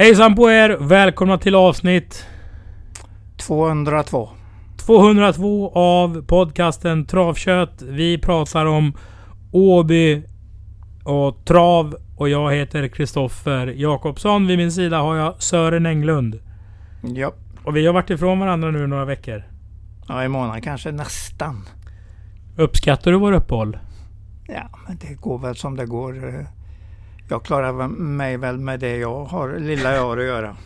Hejsan på er! Välkomna till avsnitt 202. 202 av podcasten Travkött. Vi pratar om Åby och trav och jag heter Kristoffer Jakobsson. Vid min sida har jag Sören Englund. Ja. Och vi har varit ifrån varandra nu några veckor. ja, i månaden kanske nästan. Uppskattar du vår uppehåll? Ja, men det går väl som det går. Jag klarar mig väl med det jag har, lilla jag har att göra.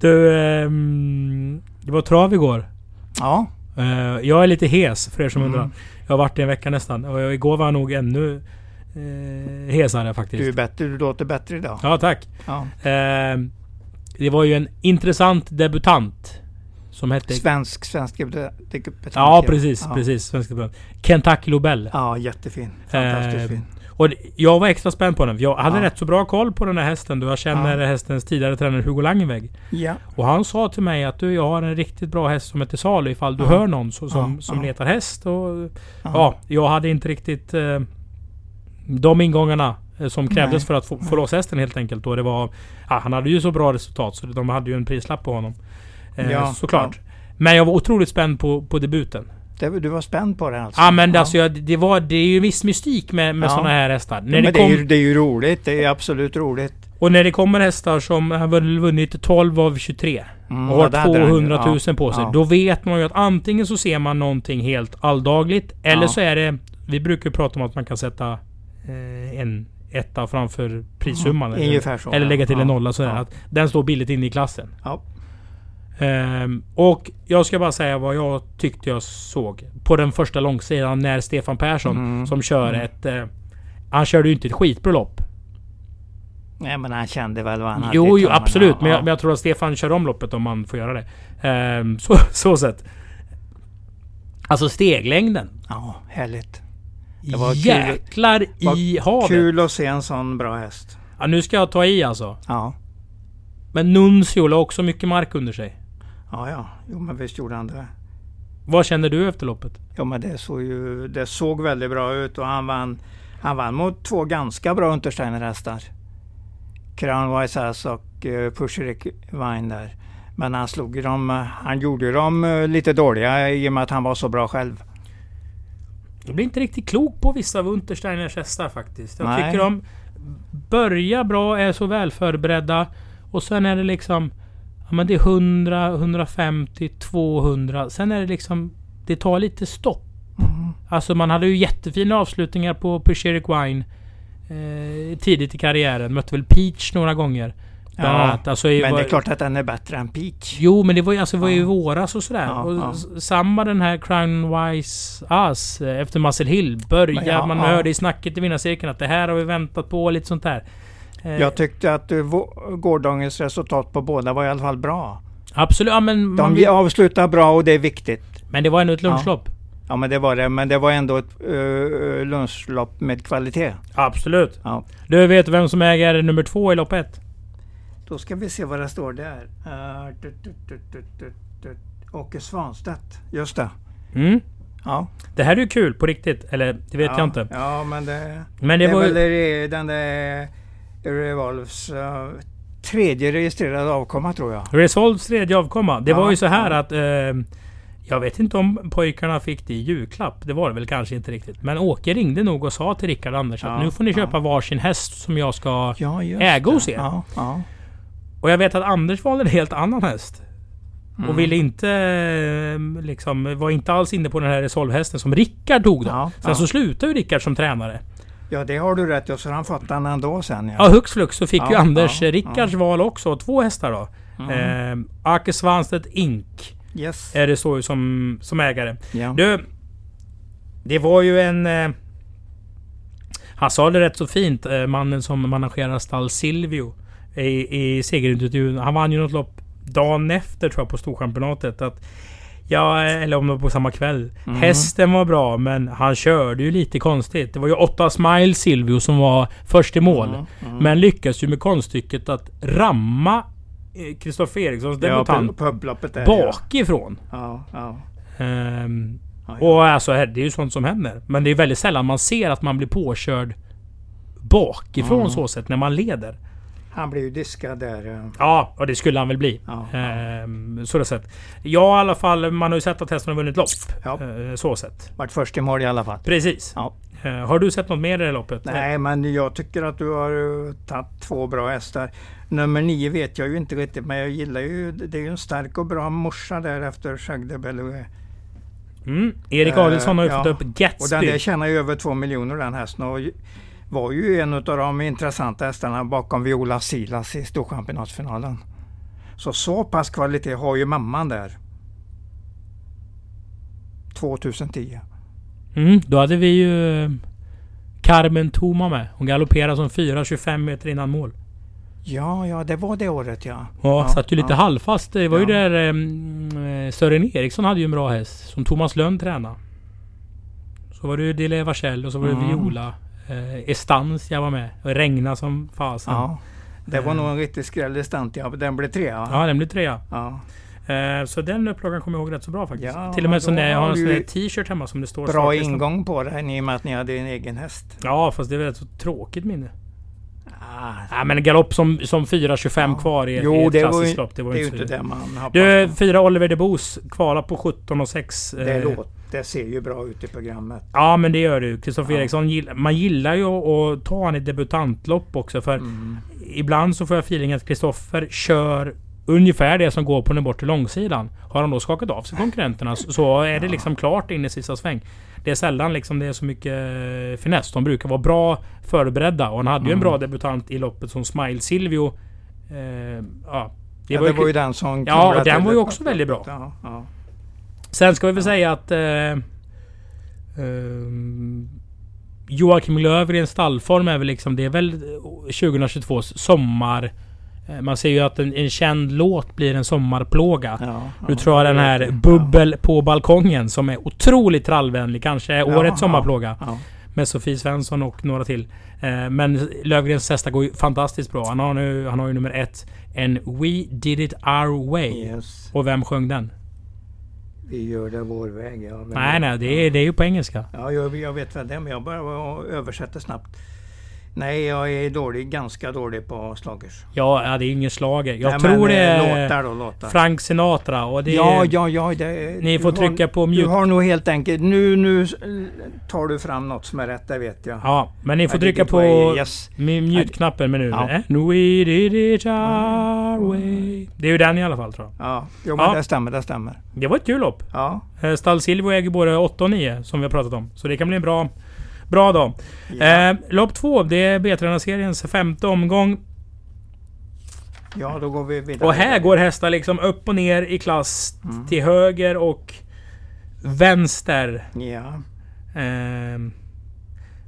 Du, ehm, det var trav igår. Ja, Eh, jag är lite hes för er som Mm. undrar. Jag har varit det en vecka nästan. Och igår var jag nog ännu eh, hesare faktiskt. du är bättre. Du låter bättre idag. Ja, tack. Ja. Eh, det var ju en intressant debutant. Som hette... Svensk, svensk debutant. ja, precis. Ja. precis. Svensk debutant. Kentucky Lobel. Ja, jättefin. Fantastiskt Eh, fin. Och jag var extra spänd på den. Jag hade Ja. rätt så bra koll på den här hästen då jag känner Ja. hästens tidigare tränare Hugo Langenväg. Ja, Och han sa till mig att du, jag har en riktigt bra häst som är till salu ifall du Ja. hör någon så, som, som letar häst. Och, ja. ja, jag hade inte riktigt eh, de ingångarna eh, som krävdes Nej, för att få, få loss hästen helt enkelt. Och det var, han hade ju så bra resultat så de hade ju en prislapp på honom. Eh, Ja, såklart. Men jag var otroligt spänd på, på debuten. Det, du var spänd på det alltså? Ja men Alltså, jag, det, var, det är ju viss mystik med, med Ja. sådana här hästar. När men det det, är kom, ju, det är ju roligt. Det är absolut roligt. och när det kommer hästar som har vunnit 12 av 23 Mm, och har ja, det hade den ju. 200 000 Ja, på sig. ja. Då vet man ju att antingen så ser man någonting helt alldagligt eller Ja. så är det... Vi brukar ju prata om att man kan sätta eh, en etta framför prissumman. Mm, eller, så, eller ja. lägga till en Ja, nolla sådär. ja. Att den står billigt inne i klassen. Ehm, och jag ska bara säga vad jag tyckte jag såg. På den första långsidan när Stefan Persson Mm. som kör Mm. ett... Eh, han körde ju inte ett skitbra lopp. Nej, men han kände väl vad han hade Jo, jo absolut. Men, Ja. jag, men jag tror att Stefan kör om loppet om man får göra det. Ehm, så, så sett. Alltså steglängden. Ja, härligt. Det var kul. Jäklar Vad i havet. Kul att se en sån bra häst. Ja, nu ska jag ta i alltså. Ja, Men Nuncio la också mycket mark under sig. Ja, ja. Jo, men visst gjorde han det. Vad känner du efter loppet? Ja, men det såg ju det såg väldigt bra ut och han vann. Han vann mot två ganska bra Untersteiner-hästar. Crown Ass och uh, Pusherik Vine där. Men han slog ju dem. eh, Han gjorde dem eh, lite dåliga i och med att han var så bra själv. Jag blir inte riktigt klok på vissa av Untersteiners hästar faktiskt. Jag Nej. tycker de börjar bra, är så väl förberedda. Och sen är det liksom... Ja men det är 100, 150, 200. Sen är det liksom... Det tar lite stopp. Mm. Alltså man hade ju jättefina avslutningar på Pusheric Wine. Eh, tidigt i karriären. Mötte väl Peach några gånger. Ja, annat. Alltså, i- Men det var- är klart att den är bättre än Peach. Jo, men det var ju alltså, det var ju i Ja. våras och sådär. Ja, och ja. Samma den här Crown Wise Us eh, efter Muscle Hill. Börja, man hörde i snacket i vinnarcirkeln att det här har vi väntat på lite sånt där. Eh, Jag tyckte att vå- gårdagens resultat på båda var i alla fall bra. Absolut, ja, men, De avslutar bra och det är viktigt. men det var ändå ett lunchlopp. Ja men det var det. Men det var ändå ett uh, lunchlopp med kvalitet. Absolut. Ja. Du vet vem som äger nummer två i lopp ett? Då ska vi se vad det står där. Uh. Åke Svanstedt. Just det. Mm. Ja. Det här är ju kul på riktigt. Eller det vet ja, jag inte. Ja men det, Men det, det var väl ju... den där Revolves uh, tredje registrerade avkomma tror jag. Resolves tredje avkomma. Det Ja, var ju så här ja. att... Eh, jag vet inte om pojkarna fick det i julklapp. Det var det väl kanske inte riktigt. Men Åke ringde nog och sa till Rickard Anders att Ja, nu får ni ja. köpa varsin häst som jag ska... Ja, Äga hos er. Ja, ja. Och jag vet att Anders valde en helt annan häst. Mm. Och ville inte... eh, Liksom, var inte alls inne på den här Resolve-hästen som Rickard tog då. Ja, Sen ja. så slutade ju Rickard som tränare. Ja det har du rätt i. Och så har han fått den ändå sen. Ja, hux flux så fick Ja, ju Anders ja, Rickards val också. Två hästar då. Mm. Eh, Ake Svanstedt Ink Yes. är det så som, som ägare. Ja. Du, det var ju en... Eh, han sa det rätt så fint, eh, mannen som managerar stall Silvio i, i segerintervjun. Han vann ju något lopp dagen efter tror jag på Storchampionatet. Att, ja, eller om det var på samma kväll. Mhm. Hästen var bra men han körde ju lite konstigt. Det var ju 8 Smile Silvio som var först i mål. Mm, mm. Men lyckas ju med konststycket att ramma Kristoffer Erikssons ja, debutant upploppet där. bakifrån. Ja, ja. Ehm, ja, ja. och alltså det är ju sånt som händer. Men det är väldigt sällan man ser att man blir påkörd bakifrån Mm. så sätt när man leder. Han blev ju diskad där. eh. Ja, och det skulle han väl bli. Ja. Ehm, så det sett. Ja, i alla fall. Man har ju sett att hästen har vunnit lopp. Ja. Eh, så sett. Vart först i mål i alla fall. Precis. Ja. Eh, har du sett något mer i det här loppet? Nej, men jag tycker att du har tagit två bra hästar. Nummer nio vet jag ju inte riktigt, men jag gillar ju... Det är ju en stark och bra morsa där efter Jacques de. Mm. Erik Adielsson har ju ja. fått upp Och den Gatsby. där tjänar ju över två miljoner den hästen. Ju- var ju en av de intressanta hästarna bakom Viola Silas i Storchampionatsfinalen. Så så pass kvalitet har ju mamman där. 2010. Mm, då hade vi ju eh, Carmen Toma med. Hon galopperade som 4,25 meter innan mål. Ja, ja, det var det året ja. Ja, Ja, satt ju lite ja. halvfast. Det var ju Ja. där um, Sören Eriksson hade ju en bra häst. Som Thomas Lönn tränade. Så var det ju Dile Varsell och så var det Mm. Viola. Eh, Estancia var med. Och regna som fasen. ja. Det var Eh. nog en riktig skräll i. Den blev trea? Ja, den blev trea. Ja. Eh, så den upplagan kommer jag ihåg rätt så bra faktiskt. Ja, Till och med då det, jag har en sån där t-shirt hemma som det står Bra ingång på den i och med att ni hade en egen häst. Ja, fast det är väl ett så tråkigt minne. Ja, men en galopp som, som 4.25 Ja. kvar i, Jo, i ett klassiskt lopp. Det var det ju inte det man Du, fyra Oliver de Boos kvala på 17 och 6. Det, eh, det ser ju bra ut i programmet. Ja, men det gör du. Kristoffer Ja. Eriksson, man gillar ju att- att ta han i debutantlopp också. För Mm. ibland så får jag feeling att Kristoffer kör ungefär det som går på den bortre långsidan. Har han då skakat av sig konkurrenterna så- är det liksom klart in i sista sväng. Det är sällan liksom det är så mycket eh, finess. De brukar vara bra förberedda. Och han hade ju en Mm. bra debutant i loppet som Smile Silvio. Eh, ja, Det, ja, det var ju den som... Ja, och den var ju också väldigt bra. Ja, ja. Sen ska vi väl säga att... Eh, ehm, Joakim Löfgrens stallform är väl liksom... Det är väl 2022 sommar... eh, Man ser ju att en, en känd låt blir en sommarplåga. Ja, ja, tror jag den här. Bubbel på balkongen som är otroligt trallvänlig. Kanske är årets sommarplåga. Med Sofie Svensson och några till. Eh, Men Lövgrens hästar går ju fantastiskt bra. Han har, nu, han har ju nummer ett. En We Did It Our Way. Yes. Och vem sjöng den? Vi gör det vår väg. Ja, Nej, nej. Det är, det är ju på engelska. Ja, jag, jag vet väl det, men jag bara översätter snabbt. Nej, jag är dålig, ganska dålig på slagers. Ja, det är ingen slager. Jag Nej, tror det eh, är Låtar då, låtar. Frank Sinatra och det. Ja, ja, ja. Det, Ni får har- trycka på mute. Du har nog helt enkelt... Nu, nu tar du fram något som är rätt, det vet jag. Ja, men ni får I trycka på Yes. mute-knappen med nu. Ja. And we did it our way. Det är ju den i alla fall tror jag. Ja, jo, men Ja. det stämmer, det stämmer. Det var ett kul lopp. Ja, Eh, Stall Silvio äger både 8 och 9 som vi har pratat om. Så det kan bli en bra, bra dag. ja. Eh, lopp 2, det är B-tränarsseriens femte omgång. ja då går vi vidare. Och här går hästar liksom upp och ner i klass Mm. till höger och vänster. Ja. Ehm,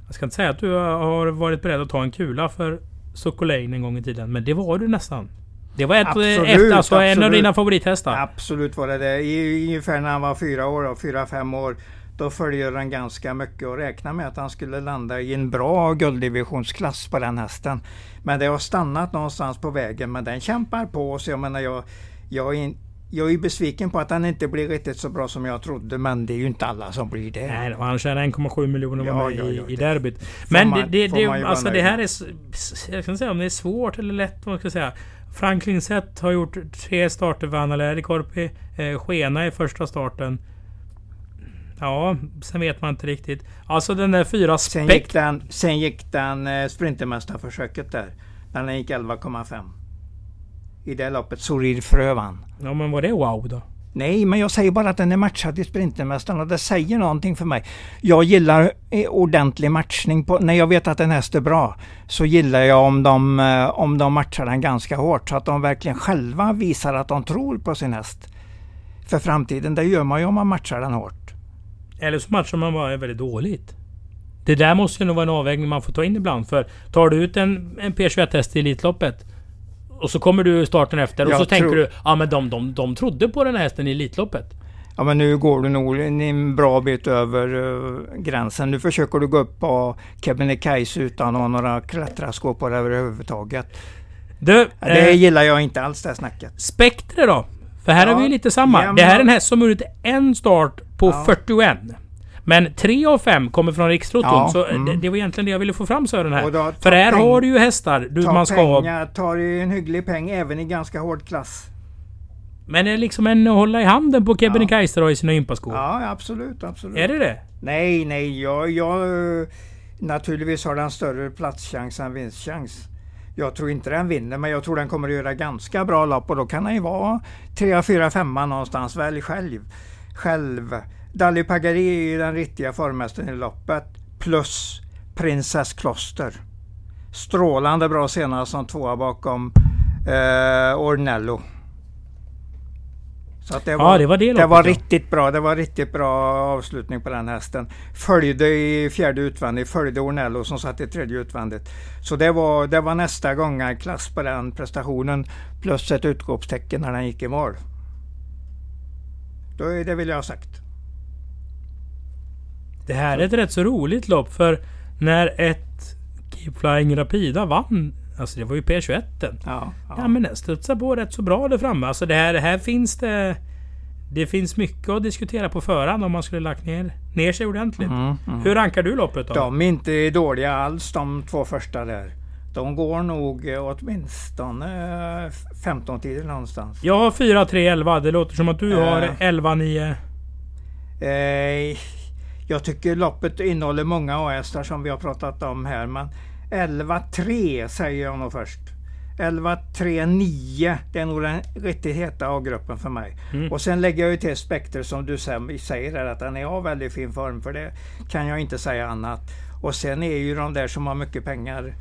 jag ska inte säga att du har varit beredd att ta en kula för Sokolane en gång i tiden. Men det var du nästan. Det var ett, Absolut, efter, alltså en av absolut. dina favorithästar. Absolut var det det. I, ungefär när han var fyra år, och fyra, fem år. Då följde han ganska mycket och räknade med att han skulle landa i en bra gulddivisionsklass på den hästen. Men det har stannat någonstans på vägen, men den kämpar på. Så jag menar, jag, jag, är, jag är besviken på att han inte blir riktigt så bra som jag trodde, men det är ju inte alla som blir det. Nej, och han tjänar 1,7 miljoner var Ja, med ja, i, ja, i det derbyt. Men man- det, det, alltså det här är... Jag ska inte säga om det är svårt eller lätt, man ska säga. Franklin Sett har gjort tre starter för Anna Läärikorpi. Eh, Skena i första starten. Ja, sen vet man inte riktigt. Alltså den där fyra Sen spekt... gick den, sen gick den eh, Sprintermästarförsöket där. Den gick 11,5. I det loppet. Sorir Frö vann. Ja, men var det wow då? Nej, men jag säger bara att den är matchad i Sprintermästaren och det säger någonting för mig. Jag gillar eh, ordentlig matchning. På, när jag vet att en häst är bra så gillar jag om de, eh, om de matchar den ganska hårt så att de verkligen själva visar att de tror på sin häst. För framtiden, det gör man ju om man matchar den hårt. Eller så matchar man bara väldigt dåligt. Det där måste ju nog vara en avvägning man får ta in ibland. För tar du ut en, en P21-häst i Elitloppet och så kommer du starten efter och Jag så tänker tror- du ja men de, de, de trodde på den här hästen i Elitloppet. Ja men nu går du nog en- bra bit över uh, gränsen. Nu försöker du gå upp på Kebnekaise utan att ha några klättrarskor på det överhuvudtaget. Du, Det eh, gillar jag inte alls det snacket. Spektre då? För här Ja. har vi ju lite samma. Ja, men det här är en häst som gjort en start på Ja. 41. Men tre av fem kommer från Rikstoton. Ja, så mm. det, det var egentligen det jag ville få fram Sören här. Då För här peng- har du ju hästar du, man ska ha. pengar, tar ju en hygglig peng även i ganska hård klass. Men det är liksom en att hålla i handen på Kebnekaise då i sina gympaskor. Ja, absolut, absolut. Är det det? Nej, nej, jag, jag naturligtvis har den större platschans än vinstchans. Jag tror inte den vinner, men jag tror den kommer att göra ganska bra lopp och då kan den ju vara 3, 4, 5 någonstans. Välj själv. Själv. Dali Pagari är ju den riktiga formmästaren i loppet. Plus Princess Kloster. Strålande bra senast som tvåa bakom eh, Ornello. Så att det, Ja, var, det var det det var ja. riktigt bra. Det var riktigt bra avslutning på den hästen. Följde i fjärde utvändigt, följde Ornello som satt i tredje utvändigt. Så det var, det var nästa klass på den prestationen plus ett utropstecken när den gick i mål. Då är det vill jag ha sagt. Det här är ett rätt så roligt lopp för när ett Keep Flying Rapida vann, alltså det var ju P21. Ja, Ja, ja. men den studsar på rätt så bra där framme. Alltså det här, det här finns det... Det finns mycket att diskutera på förhand om man skulle lagt ner, ner sig ordentligt. Mm, mm. Hur rankar du loppet då? De är inte dåliga alls de två första där. De går nog eh, åtminstone eh, 15 tider någonstans. Jag har 4, 3, 11. Det låter som att du har Äh. 11, 9. Eh, jag tycker loppet innehåller många A-hästar som vi har pratat om här. Men 11-3 säger jag nog först. 11-3-9 det är nog den riktigt heta A-gruppen för mig. Mm. Och sen lägger jag ju till Spectre som du säger här, att den är av väldigt fin form. För det kan jag inte säga annat. Och sen är ju de där som har mycket pengar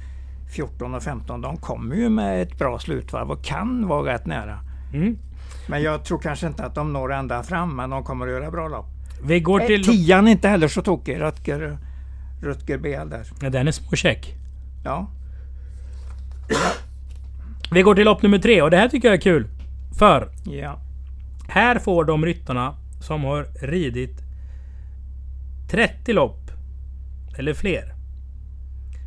14 och 15. De kommer ju med ett bra slutvarv och kan vara rätt nära. Mm. Men jag tror kanske inte att de når ända fram. Men de kommer att göra bra lopp. Vi går Eh, till... Tian är inte heller så tokig, Rutger, Rutger BL där. Ja, den är småcheck. Ja. Vi går till lopp nummer tre och det här tycker jag är kul. För ja. här får de ryttarna som har ridit 30 lopp eller fler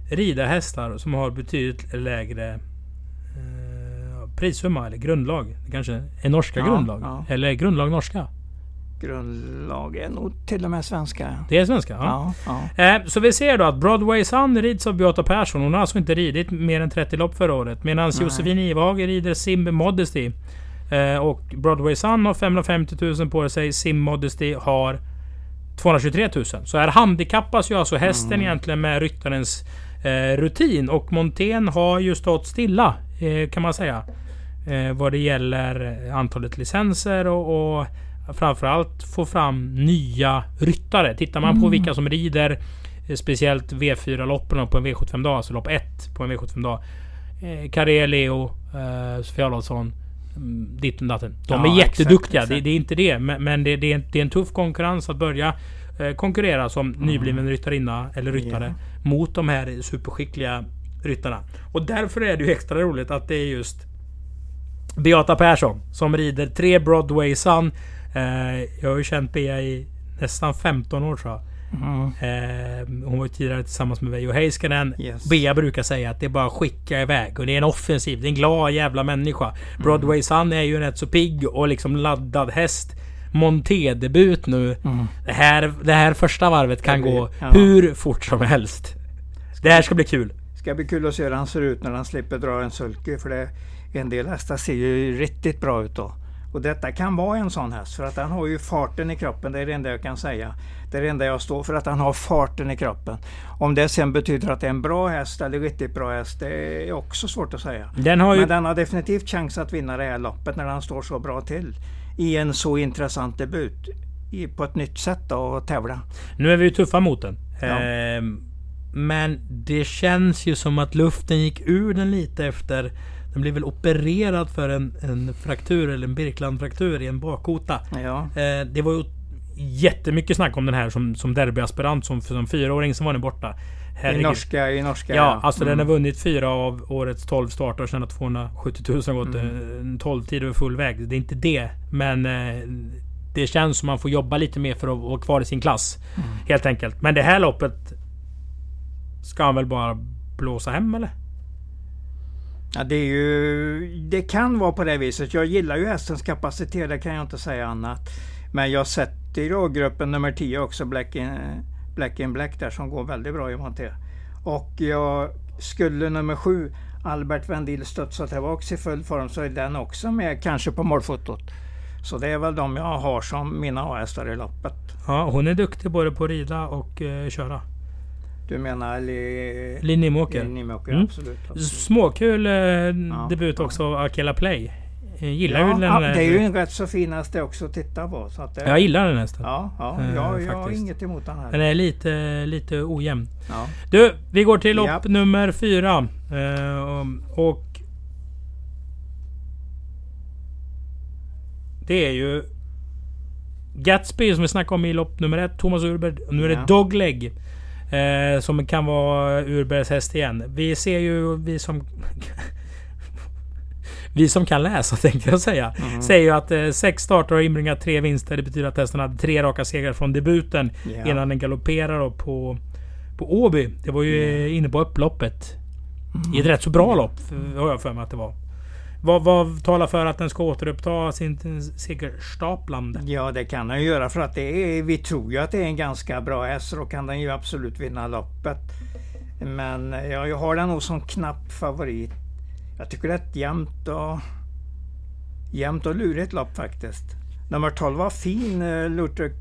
rida hästar som har betydligt lägre eh, prissumma eller grundlag. Kanske är norska Ja, grundlag. ja. Eller grundlag norska. Grundlag är nog till och med svenska. Det är svenska? Ja. Ja. Eh, så vi ser då att Broadway Sun rids av Beata Persson. Hon har alltså inte ridit mer än 30 lopp förra året. Medan. Josefin Ivhage rider Sim Modesty. Eh, och Broadway Sun har 550 000 på sig. Sim Modesty har 223 000. Så här handikappas ju alltså hästen Mm. egentligen med ryttarens rutin. Och Montén har ju stått stilla eh, kan man säga. Eh, vad det gäller antalet licenser och, och framförallt få fram nya ryttare. Tittar man på vilka som rider eh, speciellt V4-loppen på en V75-dag, alltså lopp 1 på en V75-dag. Eh, Carré, Leo, eh, Sofia Adolfsson, mm, ditten datten. De Ja, är jätteduktiga, exakt, Det, exakt. det är inte det. Men, men det, det, är en, det är en tuff konkurrens att börja eh, konkurrera som nybliven ryttarinna eller ryttare Mm. Ja. mot de här superskickliga ryttarna. Och därför är det ju extra roligt att det är just Beata Persson som rider tre Broadway Sun. Eh, jag har ju känt Bea i nästan 15 år tror jag. Mm. Eh, hon var ju tidigare tillsammans med Veijo Heiskanen. Yes. Bea brukar säga att det är bara att skicka iväg. Och det är en offensiv, det är en glad jävla människa. Broadway Sun är ju en rätt så pigg och liksom laddad häst. Monté-debut nu. Mm. Det, här, det här första varvet kan blir- gå ja. hur fort som helst. Det här ska bli kul. Ska bli kul att se hur han ser ut när han slipper dra en sulky. För det, en del hästar ser ju riktigt bra ut då. Och detta kan vara en sån häst för att han har ju farten i kroppen. Det är det enda jag kan säga. Det är det enda jag står för att han har farten i kroppen. Om det sen betyder att det är en bra häst eller riktigt bra häst, det är också svårt att säga. Den har ju... Men den har definitivt chans att vinna det här loppet när han står så bra till. I en så intressant debut. På ett nytt sätt då, att tävla. Nu är vi ju tuffa mot den. Ja. Ehm, men det känns ju som att luften gick ur den lite efter... Den blev väl opererad för en, en fraktur eller en Birkeland-fraktur i en bakkota. Ja. Eh, det var ju jättemycket snack om den här som, som derbyaspirant som, som fyraåring som var den borta. I Herregud. norska, i norska Ja, alltså den har Mm. vunnit fyra av årets 12 starter och tjänat 270 000 gått Mm. en 12 tid över full väg. Det är inte det. Men eh, det känns som man får jobba lite mer för att vara kvar i sin klass. Mm. Helt enkelt. Men det här loppet ska han väl bara blåsa hem eller? Ja, det, är ju, det kan vara på det viset. Jag gillar ju hästens kapacitet, det kan jag inte säga annat. Men jag sätter då gruppen nummer 10 också, Black in, Black in Black där som går väldigt bra i Monté. Och jag skulle nummer 7 Albert Vendil studsa tillbaks i full form så är den också med kanske på målfotot. Så det är väl de jag har som mina A-hästar i loppet. Ja, hon är duktig både på att rida och uh, köra. Du menar Li... Nimåker? mm. absolut, absolut. Småkul uh, ja, debut också av Akela Play. Jag gillar ja, ju den. Ja, det är ju en rätt så fin häst också att titta på. Så att det, jag gillar den hästen. Ja, ja, uh, jag, jag har inget emot den här. Den är lite, lite ojämn. Ja. Du, vi går till lopp ja. nummer fyra. och Det är ju Gatsby som vi snackade om i lopp nummer ett, Thomas Urberg. Nu är det ja. Dogleg. Eh, som kan vara Urbergs häst igen. Vi ser ju, vi som... vi som kan läsa tänkte jag säga. Mm. Säger ju att eh, sex starter har inbringat tre vinster. Det betyder att hästen hade tre raka segrar från debuten. Yeah. Innan den galopperar på, på Åby. Det var ju yeah. inne på upploppet. Mm. I ett rätt så bra lopp, har jag för mig att det var. Vad, vad talar för att den ska återuppta sin segerstaplande? Ja, det kan den göra för att det är, vi tror ju att det är en ganska bra häst. Då kan den ju absolut vinna loppet. Men ja, jag har den nog som knapp favorit. Jag tycker det är ett jämnt och, jämnt och lurigt lopp faktiskt. Nummer 12 var fin, uh, Luther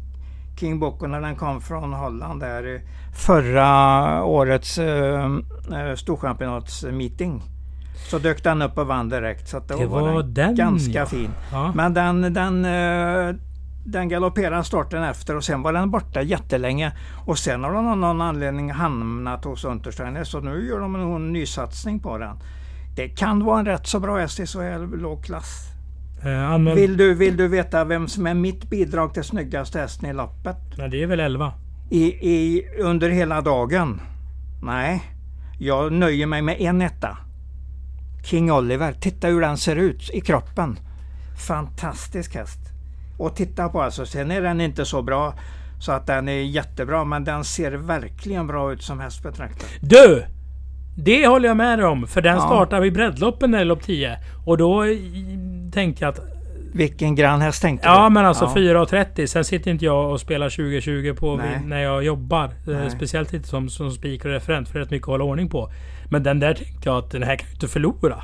King Boko när den kom från Holland där förra årets uh, storchampionatsmeeting. Så dök den upp och vann direkt. Så det, det var, var den, ganska ja. fin. Ja. Men den, den, eh, den galopperade starten efter och sen var den borta jättelänge. Och sen har den av någon anledning hamnat hos Untersteiner. Så nu gör de en nysatsning på den. Det kan vara en rätt så bra häst i så här låg klass. Eh, vill, du, vill du veta vem som är mitt bidrag till snyggaste hästen i loppet? Nej, det är väl 11? I, i, under hela dagen? Nej, jag nöjer mig med en etta. King Oliver. Titta hur den ser ut i kroppen. Fantastisk häst. Och titta på alltså, sen är den inte så bra så att den är jättebra, men den ser verkligen bra ut som häst betraktad. Du! Det håller jag med om, för den ja. startar vid breddloppen i lopp 10. Och då tänkte jag att... Vilken grann häst tänkte ja, du? Ja, men alltså ja. 4.30. Sen sitter inte jag och spelar 2020 på när jag jobbar. Nej. Speciellt inte som, som speaker och referent, för det är rätt mycket att hålla ordning på. Men den där tänkte jag att den här kan ju inte förlora.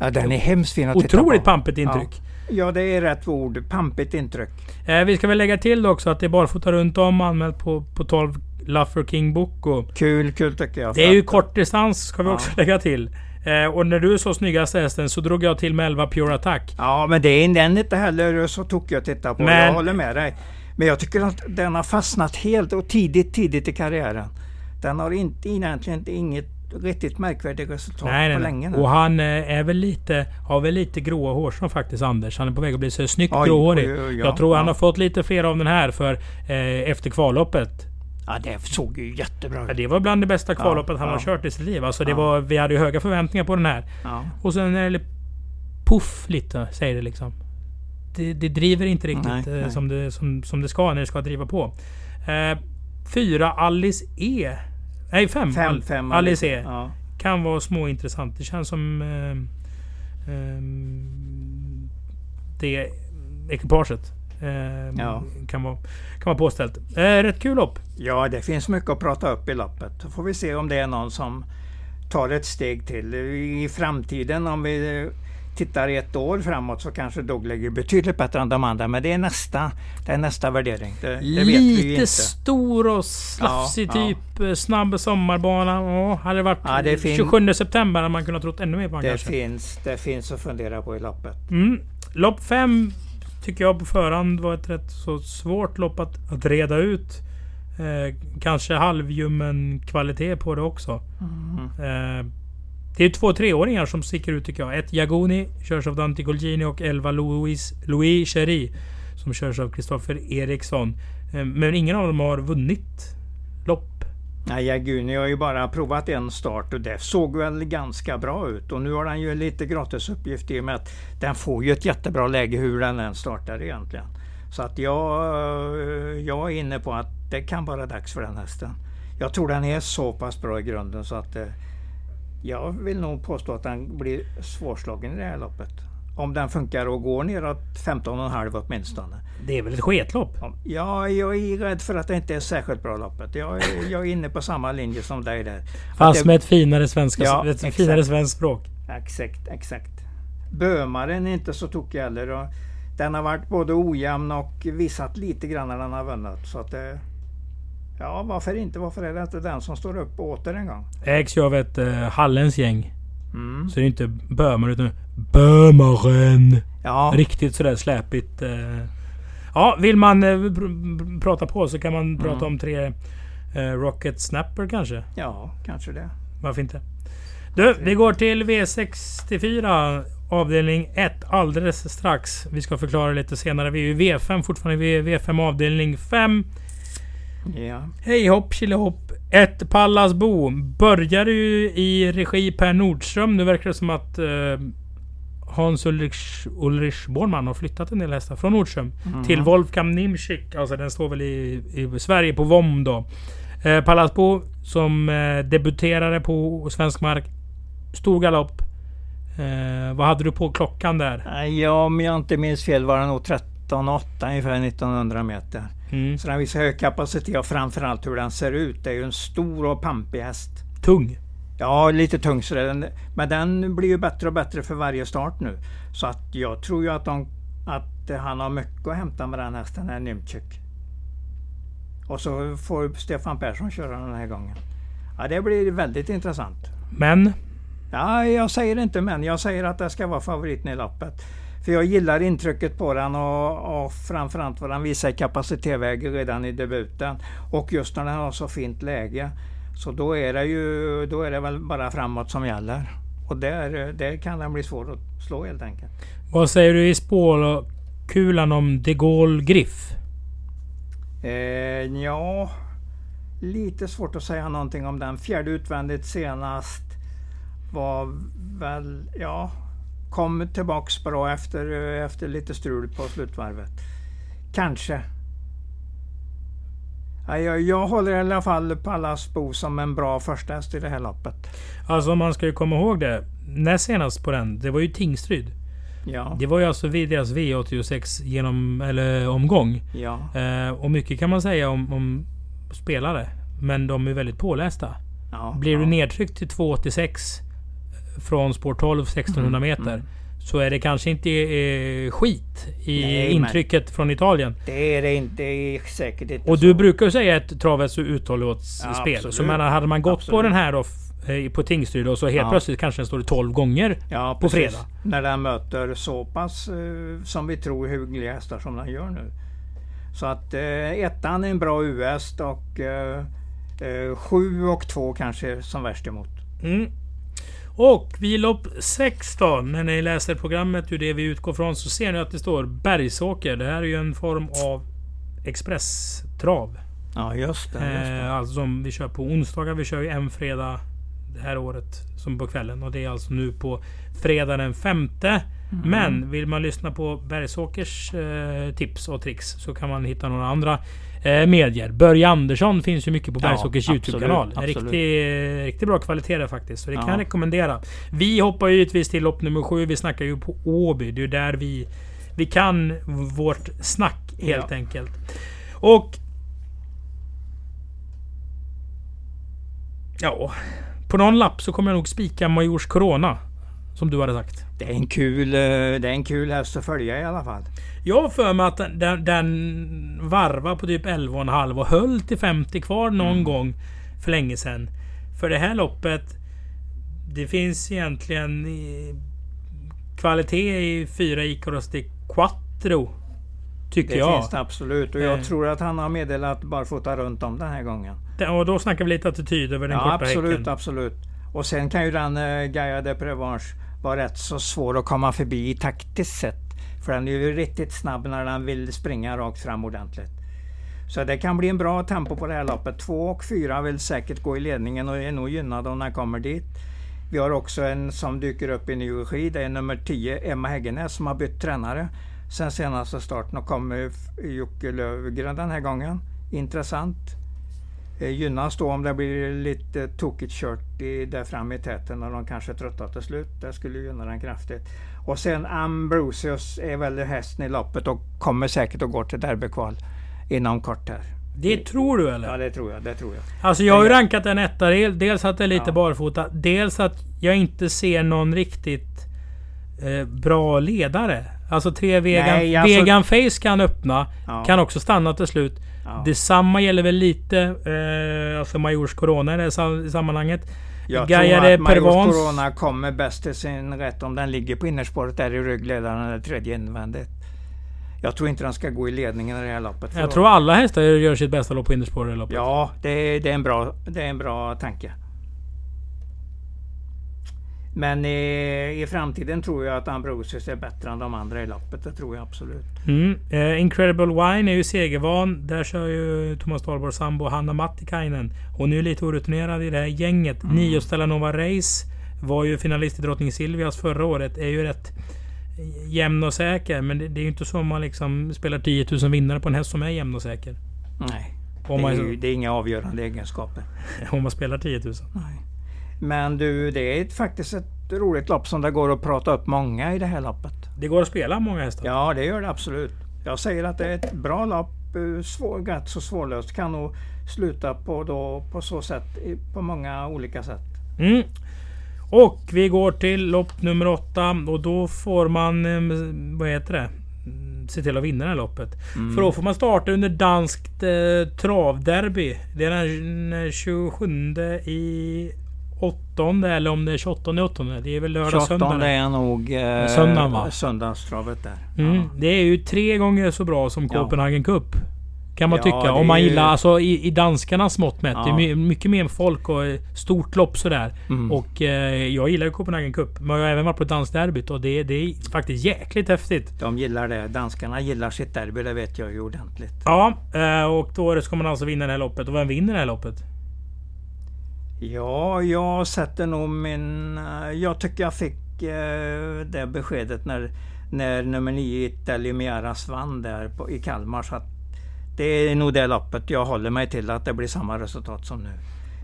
Ja, den är hemskt fin att titta på. Otroligt pampigt intryck. Ja. ja. det är rätt ord. Pampigt intryck. Eh, vi ska väl lägga till också att det är barfota runt om anmält på, på 12 Luffer King Boko. Kul, kul tycker jag. Det är ju kortdistans ska vi ja. också lägga till. Eh, och när du så snyggaste hästen så drog jag till med 11 Pure Attack. Ja, men det är den inte heller så tokig att titta på. Men, jag håller med dig. Men jag tycker att den har fastnat helt och tidigt, tidigt i karriären. Den har inte, egentligen inget riktigt märkvärdigt resultat nej, nej, på länge nu. Och han eh, är väl lite, har väl lite gråa hårstrån faktiskt Anders. Han är på väg att bli så snyggt oj, gråhårig. Oj, oj, ja, jag tror ja. han har fått lite fler av den här för eh, efter kvalloppet. Ja det såg ju jättebra ut. Ja, det var bland det bästa kvalloppet ja, han har kört i sitt liv. Alltså, det var, vi hade ju höga förväntningar på den här. Och sen är det puff lite, säger det liksom. Det, det driver inte riktigt nej, eh, nej. Som, det, som, som det ska när det ska driva på. Eh, fyra Alice E Nej, fem. Fem, fem Alice E. Ja. Kan vara småintressant. Det känns som... Eh, eh, det ekipaget. Eh, ja. kan, vara, kan vara påställt. Eh, rätt kul lopp. Ja, det finns mycket att prata upp i loppet. Då får vi se om det är någon som tar ett steg till. I framtiden om vi tittar ett år framåt så kanske Dog ligger betydligt bättre än de andra. Men det är nästa, det är nästa värdering. Det, det Lite stor och slafsig ja, typ. Ja. Snabb sommarbana. Oh, hade det varit ja, det 27 september hade man kunnat trott ännu mer på det kanske. Finns, det finns att fundera på i loppet. Mm. Lopp 5 tycker jag på förhand var ett rätt så svårt lopp att, att reda ut. Eh, kanske halvljummen kvalitet på det också. Mm. Eh, det är två treåringar som sticker ut tycker jag. Ett Jagoni, körs av Dante Golgini och elva Louis, Louis Chery. Som körs av Kristoffer Eriksson. Eh, men ingen av dem har vunnit lopp. Nej, Jaguni har ju bara provat en start och det såg väl ganska bra ut. Och nu har han ju lite gratisuppgift i och med att den får ju ett jättebra läge hur den än startar egentligen. Så att jag, jag är inne på att det kan vara dags för den hästen. Jag tror den är så pass bra i grunden så att eh, jag vill nog påstå att den blir svårslagen i det här loppet om den funkar och går neråt 15,5 åtminstone. Det är väl ett sketlopp? Ja, jag är rädd för att det inte är särskilt bra loppet. Jag, är, jag är inne på samma linje som dig där. Fast det, med ett finare, svenska, ja, ett exakt. finare svenskt språk. Exakt, exakt. Bömaren är inte så tokig heller. Den har varit både ojämn och visat lite grann när den har vunnit. Så att det, ja, varför inte? Varför är det inte den som står upp åter en gång? Ägs ju av ett uh, Hallens gäng. Mm. Så det är inte Bömaren utan Bömaren. Ja. Riktigt sådär släpigt. Uh. Ja, vill man uh, pr prata på så kan man mm. prata om tre Rocket Snapper kanske? Ja, kanske det. Varför inte? Du, vi går till V64 avdelning 1 alldeles strax. Vi ska förklara lite senare. Vi är i V5 fortfarande. Vi är V5 avdelning 5. Ja. Hej hopp hopp. Ett Pallasbo börjar ju i regi Per Nordström. Nu verkar det som att uh, Hans Ulrich, Ulrich Bornman har flyttat en del hästar från Nordström mm. till Wolfgang Nimschik. Alltså den står väl i, i Sverige på VOM då. Uh, Pallasbo som uh, debuterade på svensk mark. Stor galopp. Eh, vad hade du på klockan där? Ja, om jag inte minns fel var det nog 13,8 ungefär 1900 meter. Mm. Så den visar hög kapacitet och framförallt hur den ser ut. Det är ju en stor och pampig häst. Tung? Ja, lite tung sådär. Men den blir ju bättre och bättre för varje start nu. Så att jag tror ju att, de, att han har mycket att hämta med den hästen, den Nymchuk. Och så får Stefan Persson köra den här gången. Ja, det blir väldigt intressant. Men? Ja, jag säger inte men. Jag säger att det ska vara favoriten i loppet. För jag gillar intrycket på den och, och framförallt vad den visar i kapacitetsväg redan i debuten. Och just när den har så fint läge. Så då är det ju då är det väl bara framåt som gäller. Och där, där kan den bli svår att slå helt enkelt. Vad säger du i spårkulan om De Gaulle Griff? Eh, ja, lite svårt att säga någonting om den. Fjärde utvändigt senast var väl, ja, kom tillbaks bra efter, efter lite strul på slutvarvet. Kanske. Ja, jag, jag håller i alla fall Pallasbo som en bra första häst i det här loppet. Alltså man ska ju komma ihåg det. Näst senast på den, det var ju Tingsryd. Ja. Det var ju alltså vid deras V86 genom, eller omgång. Ja. Eh, och mycket kan man säga om, om spelare. Men de är väldigt pålästa. Ja, Blir ja. du nedtryckt till 286 från spår 12 1600 mm, meter. Mm. Så är det kanske inte eh, skit i Nej, intrycket från Italien. Det är det inte. Det är säkert inte Och så. du brukar ju säga ett travets uthållighetsspel. Ja, så menar, hade man gått absolut. på den här då eh, på Tingsryd och så helt ja. plötsligt kanske den står 12 gånger ja, på fredag. När den möter så pass eh, som vi tror hyggliga hästar som den gör nu. Så att eh, ettan är en bra US och eh, eh, sju och två kanske som värst emot. Mm. Och vid lopp 16, när ni läser programmet ur det vi utgår från, så ser ni att det står Bergsåker. Det här är ju en form av expresstrav. Ja, just det. Just det. Eh, alltså som vi kör på onsdagar. Vi kör ju en fredag det här året som på kvällen. Och det är alltså nu på fredag den femte. Mm. Men vill man lyssna på Bergsåkers eh, tips och tricks så kan man hitta några andra eh, medier. Börje Andersson finns ju mycket på Bergsåkers ja, Youtube-kanal. Riktigt, riktigt bra kvalitet där faktiskt. Så det kan jag rekommendera. Vi hoppar ju givetvis till lopp nummer sju. Vi snackar ju på Åby. Det är där vi, vi kan vårt snack helt enkelt. Och... Ja... På någon lapp så kommer jag nog spika Majors Corona. Som du hade sagt. Det är en kul, eh, det är en kul häst att följa i alla fall. Jag har för mig att den, den varvar på typ 11,5 och höll till 50 kvar någon mm. gång för länge sedan. För det här loppet Det finns egentligen kvalitet i fyra Icaros de Quattro. Tycker det jag. Det finns det absolut. Och jag eh. tror att han har meddelat barfota runt om den här gången. Och då snackar vi lite attityd över den ja, korta absolut, häcken. absolut. Och sen kan ju den uh, Gaia de Prevanche var rätt så svår att komma förbi i taktiskt sett. För den är ju riktigt snabb när den vill springa rakt fram ordentligt. Så det kan bli en bra tempo på det här loppet. Två och fyra vill säkert gå i ledningen och är nog gynnade om den kommer dit. Vi har också en som dyker upp i ny regi. Det är nummer 10, Emma Häggenäs, som har bytt tränare sen senaste starten och kommer Jocke Lövgren den här gången. Intressant eh, gynnas då om det blir lite tokigt kört i, där fram i täten och de kanske tröttar till slut. Det skulle gynna den kraftigt. Och sen Ambrosius är väl hästen i loppet och kommer säkert att gå till derbykval inom kort här. Det tror du eller? Ja det tror jag. Det tror jag. Alltså jag har ju rankat en etta. Dels att det är lite Ja. barfota. Dels att jag inte ser någon riktigt eh, bra ledare. Alltså tre Vegan, Nej, alltså- Vegan Face kan öppna. Ja. Kan också stanna till slut. Ja. Detsamma gäller väl lite eh, alltså Majors Corona i det här sam- sammanhanget. Jag Gaia tror att Majors Corona kommer bäst till sin rätt om den ligger på innerspåret där i ryggledaren eller tredje invändigt. Jag tror inte den ska gå i ledningen i det här loppet. Jag tror alla hästar gör sitt bästa lopp på innerspår i loppet. Ja, det det, är en bra, det är en bra tanke. Men i, i framtiden tror jag att Ambrosius är bättre än de andra i loppet. Det tror jag absolut. Mm. Eh, Incredible Wine är ju segervan. Där kör ju Thomas Dahlborgs sambo Hanna Mattikainen. Hon är ju lite orutinerad i det här gänget. Mm. Nio Stella Nova Race var ju finalist i Drottning Silvias förra året. Är ju rätt jämn och säker. Men det, det är ju inte så man liksom spelar 10 000 vinnare på en häst som är jämn och säker. Nej, Om det är, man, ju, det är inga avgörande egenskaper. om man spelar 10 000. Nej. Men du, det är faktiskt ett roligt lopp som det går att prata upp många i det här loppet. Det går att spela många hästar. Ja, det gör det absolut. Jag säger att det är ett bra lopp. eh, Svår, rätt så svårlöst. Kan nog sluta på, då, på så sätt, på många olika sätt. Mm. Och vi går till lopp nummer åtta och då får man, eh, vad heter det? Mm, Se till att vinna det här loppet. Mm. För då får man starta under danskt eh, travderby. Det är den 27 i åttonde eller om det är 28 i åttonde. Det är väl lördag 28 söndag. det. är nog eh, Söndagen, va? söndagstravet där. Mm. Ja. Det är ju tre gånger så bra som. Copenhagen Cup. Kan man Ja, tycka. Om man är ju- gillar, alltså i, i danskarnas mått mätt. Ja. Det är my, mycket mer folk och eh, stort lopp sådär. Mm. Och eh, jag gillar ju Copenhagen Cup. Men jag har även varit på dansderbyt och det, det är faktiskt jäkligt häftigt. De gillar det. Danskarna gillar sitt derby, det vet jag ju ordentligt. Ja, eh, och då ska man alltså vinna det här loppet. Och vem vinner det här loppet? Ja, jag sätter nog min... eh, Jag tycker jag fick eh, det beskedet när, när nummer 9 Italy Miaras vann där på, i Kalmar. Så att det är nog det loppet jag håller mig till, att det blir samma resultat som nu.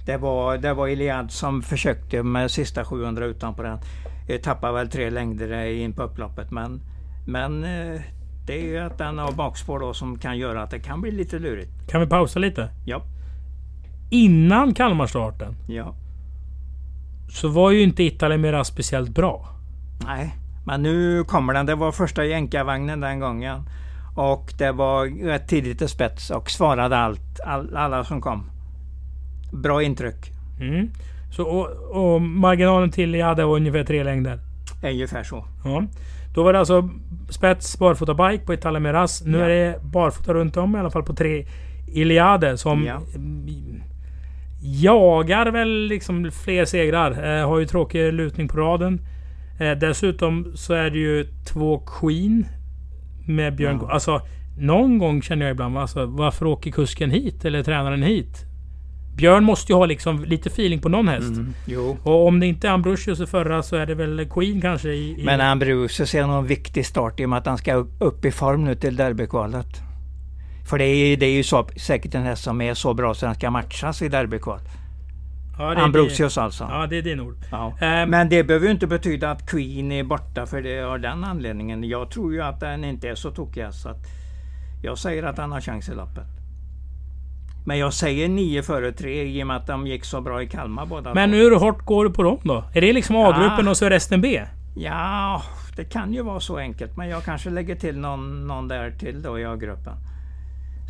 Det var, det var Iliad som försökte med sista 700 utanpå den. Eh, Tappade väl tre längder in på upploppet men, men eh, det är ju att den har bakspår då som kan göra att det kan bli lite lurigt. Kan vi pausa lite? Ja, Innan Kalmarstarten ja. så var ju inte Italien speciellt bra. Nej, men nu kommer den. Det var första jänkarvagnen den gången. Och det var rätt tidigt i spets och svarade allt, all, alla som kom. Bra intryck. Mm. Så, och, och marginalen till jag hade var ungefär tre längder. Ungefär så. Ja. Då var det alltså spets barfota bike på Miras. Nu Ja. är det barfota runt om i alla fall på tre Iliade som Ja. Mm, jagar väl liksom fler segrar. Eh, har ju tråkig lutning på raden. Eh, dessutom så är det ju två Queen med Björn Ja. Alltså någon gång känner jag ibland alltså, varför åker kusken hit eller tränaren hit? Björn måste ju ha liksom lite feeling på någon häst. Mm. Och om det inte är Ambrosius i förra så är det väl Queen kanske i... i Men Ambrosius är nog en viktig start i och med att han ska upp i form nu till derbykvalet. För det är, det är ju så, säkert en häst som är så bra så den ska matchas i derbykval. ja, det Ambrosius alltså. Ja, det är din ord. Ja. Ehm, Men det behöver ju inte betyda att Queen är borta för det av den anledningen. Jag tror ju att den inte är så tokig så att jag säger att han har chans i loppet. Men jag säger 9 före 3 i och med att de gick så bra i Kalmar båda Men hur hårt går du på dem då? Är det liksom A-gruppen Ja. och så resten B? Ja, det kan ju vara så enkelt. Men jag kanske lägger till någon, någon där till då i A-gruppen.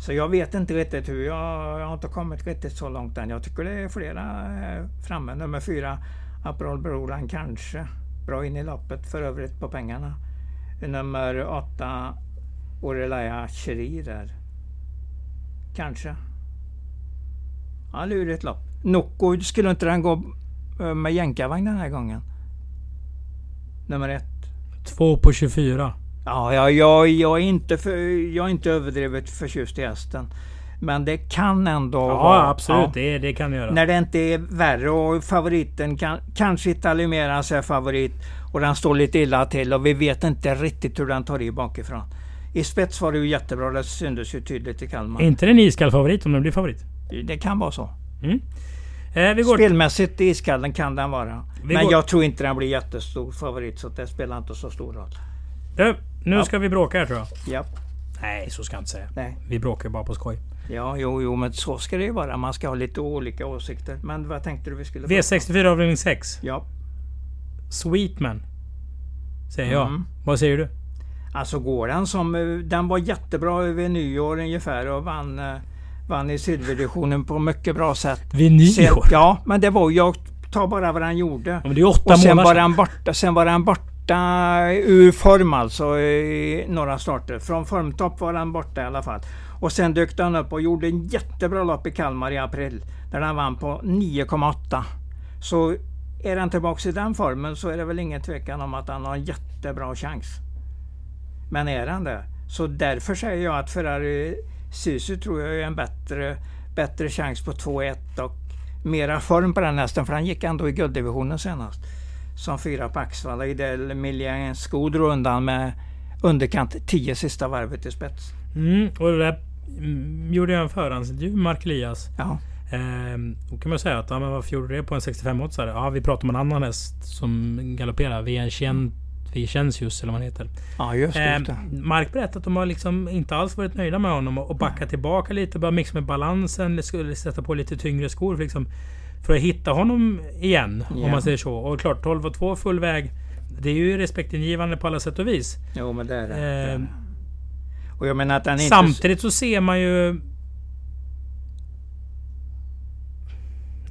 Så jag vet inte riktigt hur. Jag, jag har inte kommit riktigt så långt än. Jag tycker det är flera eh, framme. Nummer fyra, Aperol Brolan kanske. Bra in i loppet för övrigt på pengarna. Nummer åtta, Orelaya Cheri där. Kanske. Ja, lurigt lopp. Nocco, skulle inte den gå eh, med jänkarvagn den här gången? Nummer ett. Två på 24. Ja, jag, jag, jag, är inte för, jag är inte överdrivet förtjust i hästen. Men det kan ändå Ja, vara... absolut. ja. Det, det kan du göra. När det inte är värre och favoriten kan, kanske Italimeras är favorit och den står lite illa till och vi vet inte riktigt hur den tar i bakifrån. I spets var det ju jättebra, det syntes ju tydligt i Kalmar. Är inte det en iskall favorit om den blir favorit? Det kan vara så. Mm. Eh, vi går Spelmässigt i iskallen kan den vara. Vi Men går- jag tror inte den blir jättestor favorit så det spelar inte så stor roll. Du, nu Ja. ska vi bråka här tror jag. Ja, Nej, så ska jag inte säga. nej. Vi bråkar ju bara på skoj. Ja, jo, jo, men så ska det ju vara. Man ska ha lite olika åsikter. Men vad tänkte du vi skulle prata om? V64 avdelning 6. Ja, Sweetman. Säger jag. Mm. Vad säger du? alltså går den som... eh, Den var jättebra över nyår ungefär och vann, eh, vann i silverdivisionen på mycket bra sätt. Vid Sen, nyår? ja, men det var jag tar bara vad han gjorde. Ja, men det är åtta Och sen månader var han borta, sen var han borta Borta ur form alltså i några starter. Från formtopp var han borta i alla fall. Och sen dök han upp och gjorde en jättebra lopp i Kalmar i april. Där han vann på 9,8. Så är han tillbaka i den formen så är det väl ingen tvekan om att han har en jättebra chans. Men är han det? Så därför säger jag att Ferrari Sisu tror jag är en bättre, bättre chans på 2-1 och mera form på den hästen för han gick ändå i gulddivisionen senast. Som fyra på Axvalla. Idel Miljansko drog undan med underkant 10 sista varvet i spets. Mm, och det där mm, gjorde jag en förhandsintervju med Mark Elias. Ja, Ehm, då kan man säga att ja, men varför gjorde du det på en 65 oddsare? Ja, vi pratar om en annan häst som galopperar. Vincent, Vicensius eller vad han heter. ja just det. Ehm, just det. Mark berättade att de har liksom inte alls varit nöjda med honom och och backat tillbaka lite. Börjat mixa med balansen. Skulle sätta på lite tyngre skor för, liksom, för att hitta honom igen. Ja. Om man säger så. Och klart 12 och 2 full väg. Det är ju respektingivande på alla sätt och vis. Jo men det är det. det. Och jag menar att han inte... Samtidigt så ser man ju...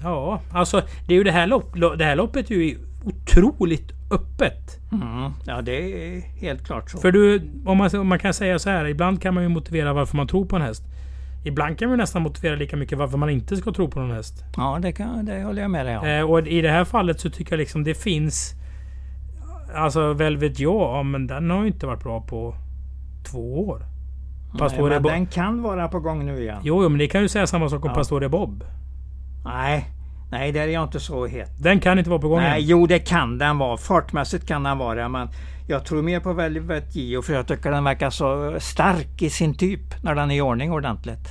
Ja, alltså det är ju det här, lopp, lo- det här loppet är ju otroligt öppet. Mm, ja det är helt klart så. För du, om man, om man kan säga så här, ibland kan man ju motivera varför man tror på en häst. Ibland kan man ju nästan motivera lika mycket varför man inte ska tro på någon häst. Ja det, kan, det håller jag med dig om. Eh, och i det här fallet så tycker jag liksom det finns... Alltså Velvet ja, ja, men den har ju inte varit bra på två år. Nej, Pastore men Bob. den kan vara på gång nu igen. Jo, jo, men det kan ju säga samma sak om Ja. Pastore Bob. Nej, nej där är jag inte så het. Den kan inte vara på gång Nej, än. jo det kan den vara. Fartmässigt kan den vara men jag tror mer på Velvet Gio för jag tycker den verkar så stark i sin typ när den är i ordning ordentligt.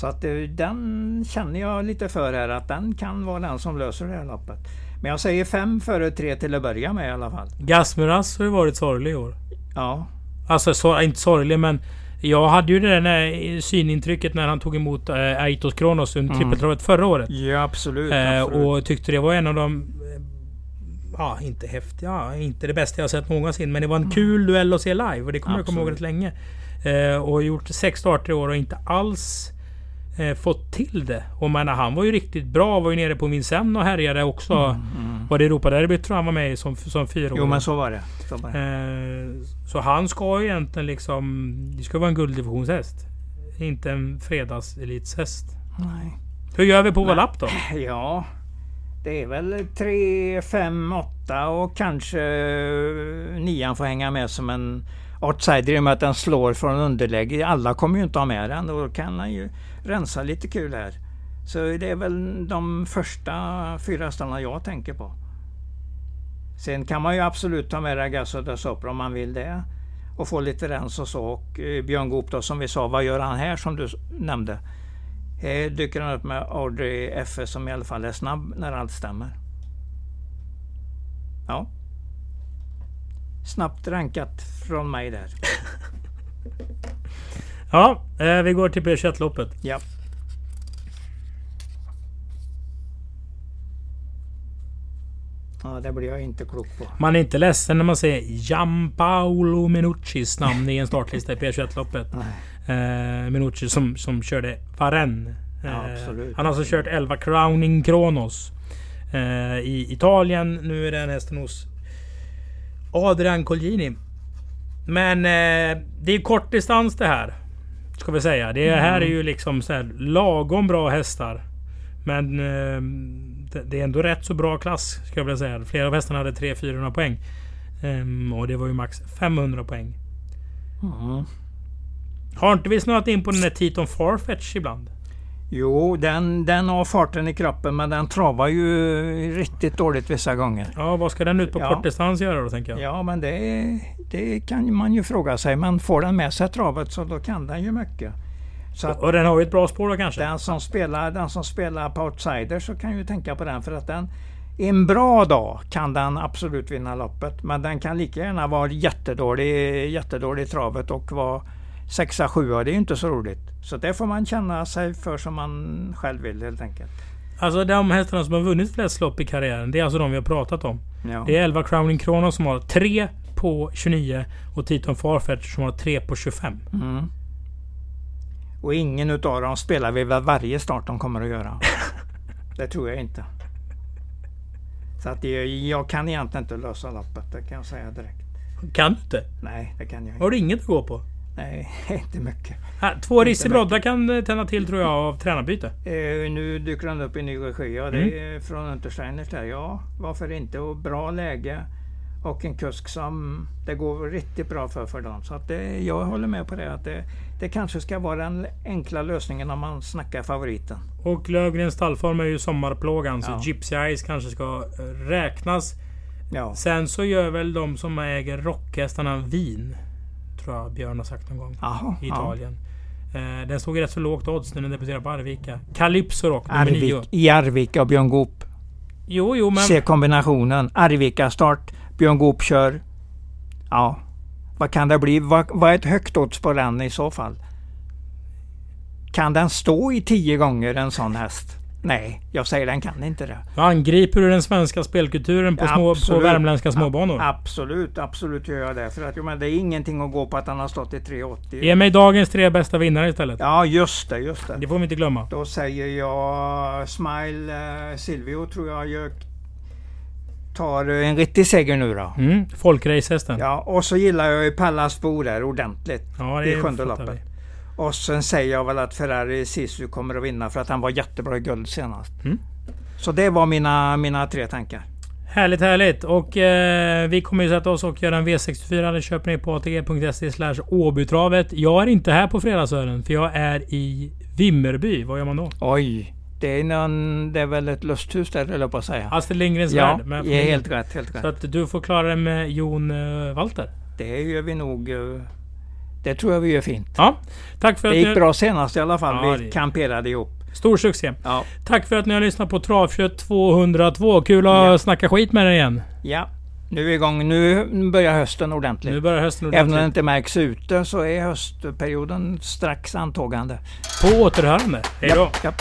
Så att eh, den känner jag lite för här att den kan vara den som löser det här loppet. Men jag säger fem före tre till att börja med i alla fall. Gasmuras har ju varit sorglig i år. Ja, Alltså så, inte sorglig men jag hade ju det där synintrycket när han tog emot äh, Aitos Kronos under Mm. trippeltravet förra året. ja absolut. Eh, absolut. och tyckte det var en av de... eh, Ja, inte häftiga. Inte det bästa jag sett någonsin. Men det var en kul duell att se live. Och det kommer jag komma ihåg rätt Absolut. länge. Eh, och gjort sex starter i år och inte alls eh, fått till det. Och menar, han var ju riktigt bra. Var ju nere på Vincennes och härjade också. Mm. Var det Europaderbyt tror jag han var med i som, som fyra Jo men så var det. Så var det. Eh, så han ska ju egentligen liksom... Det ska vara en gulddivisionshäst. Inte en fredagselitshäst. Nej. Hur gör vi på vår lapp då? Ja, det är väl 3, 5, 8 och kanske nian får hänga med som en outsider i och med att den slår från underläge. Alla kommer ju inte ha med den och då kan han ju rensa lite kul här. Så det är väl de första fyra hästarna jag tänker på. Sen kan man ju absolut ta med Ragazzo da Sopra om man vill det. Och få lite rens och så. Och eh, Björn Goop då som vi sa, vad gör han här som du nämnde? Här dyker han upp med Audrey FS som i alla fall är snabb när allt stämmer. Ja. Snabbt rankat från mig där. Ja, eh, vi går till P21-loppet. Ja. Ja, det blir jag inte klok på. Man är inte ledsen när man ser Gianpaolo Menuccis namn i en startlista i P21-loppet. Nej. Eh, Menucci som, som körde Varennes. Ja, Eh, absolut. han har alltså kört 11 Crowning Kronos eh, i Italien. Nu är den hästen hos Adrian Colgjini. Men eh, det är kortdistans det här. Ska vi säga. Det här är ju liksom så här lagom bra hästar. Men eh, det- det är ändå rätt så bra klass. Ska jag vilja säga. Flera av hästarna hade 300-400 poäng. Ehm, och det var ju max 500 poäng. Mm. Har inte vi snöat in på den där Titon Farfetch ibland? Jo, den, den har farten i kroppen men den travar ju riktigt dåligt vissa gånger. Ja, vad ska den ut på Ja. kortdistans göra då tänker jag? Ja, men det, det kan man ju fråga sig. Men får den med sig travet så då kan den ju mycket. Så att Och den har ju ett bra spår då kanske? den som, spelar, den som spelar på outsider så kan ju tänka på den för att den en bra dag kan den absolut vinna loppet. Men den kan lika gärna vara jättedålig, jättedålig i travet och vara sexa, sjua. Det är ju inte så roligt. Så det får man känna sig för som man själv vill helt enkelt. Alltså de hästarna som har vunnit flest lopp i karriären, det är alltså de vi har pratat om. Ja. Det är 11 Crowning Kronos som har 3 på 29 och Titon Farfetch som har 3 på 25. Mm. Och ingen utav dem spelar vi väl varje start de kommer att göra. det tror jag inte. Så att det, jag kan egentligen inte lösa loppet, det kan jag säga direkt. Kan du inte? Nej, det kan jag inte. Har du inget att gå på? Nej, inte mycket. Här, två Rissi kan eh, tända till tror jag av tränarbyte. Eh, nu dyker han upp i ny regi. Ja, det är från Untersteiners där. Ja, varför inte? Och bra läge. Och en kusk som det går riktigt bra för för dem. Så att det, jag håller med på det. Att det, det kanske ska vara den enkla lösningen om man snackar favoriten. Och Lövgrens stallform är ju sommarplågan så Ja. Gypsy Eyes kanske ska eh, räknas. Ja, Sen så gör väl de som äger rockhästarna vin. Tror jag Björn har sagt någon gång. Jaha, I ja. Italien. Eh, den stod i rätt så lågt odds när den debuterade på Arvika. Calypso Rock nummer 9. Arvik, I Arvika och Björn Goop. Jo, jo men... Se kombinationen. Arvika start. Björn Goop kör. Ja, vad kan det bli? Vad, vad är ett högt odds på den i så fall? Kan den stå i tio gånger en sån häst? Nej, jag säger den kan inte det. Då angriper du den svenska spelkulturen på, små, på värmländska småbanor. Absolut, absolut gör jag det. För att men det är ingenting att gå på att han har stått i 3,80. Ge mig dagens tre bästa vinnare istället. Ja, just det, just det. Det får vi inte glömma. Då säger jag Smile eh, Silvio tror jag gör, tar eh, en riktig seger nu då. Mm, folkracehästen. Ja, och så gillar jag ju Pallas Bo där ordentligt. Ja, i sjunde fattar loppet. Och sen säger jag väl att Ferrari Sisu kommer att vinna för att han var jättebra i guld senast. Mm. Så det var mina, mina tre tankar. Härligt, härligt. Och eh, vi kommer ju sätta oss och göra en V64. Det köper ni på atg.se Åbytravet. Jag är inte här på fredagsölen för jag är i Vimmerby. Vad gör man då? Oj, det är, någon, det är väl ett lusthus där höll jag på att säga. Astrid Lindgrens ja, Värld. är helt rätt. Helt rätt. Så att du får klara det med Jon eh, Walter. Det gör vi nog. Det tror jag vi gör fint. Ja, tack för Det att gick ni... bra senast i alla fall. Ja, vi det- kamperade ihop. Stor succé. Ja. Tack för att ni har lyssnat på Travkött 202. Kul att Ja. snacka skit med er igen. ja, nu är vi igång. Nu börjar hösten ordentligt. Nu börjar hösten Även om det ordentligt. inte märks ute så är höstperioden strax antågande. På återhörande. Hej då. Ja, ja.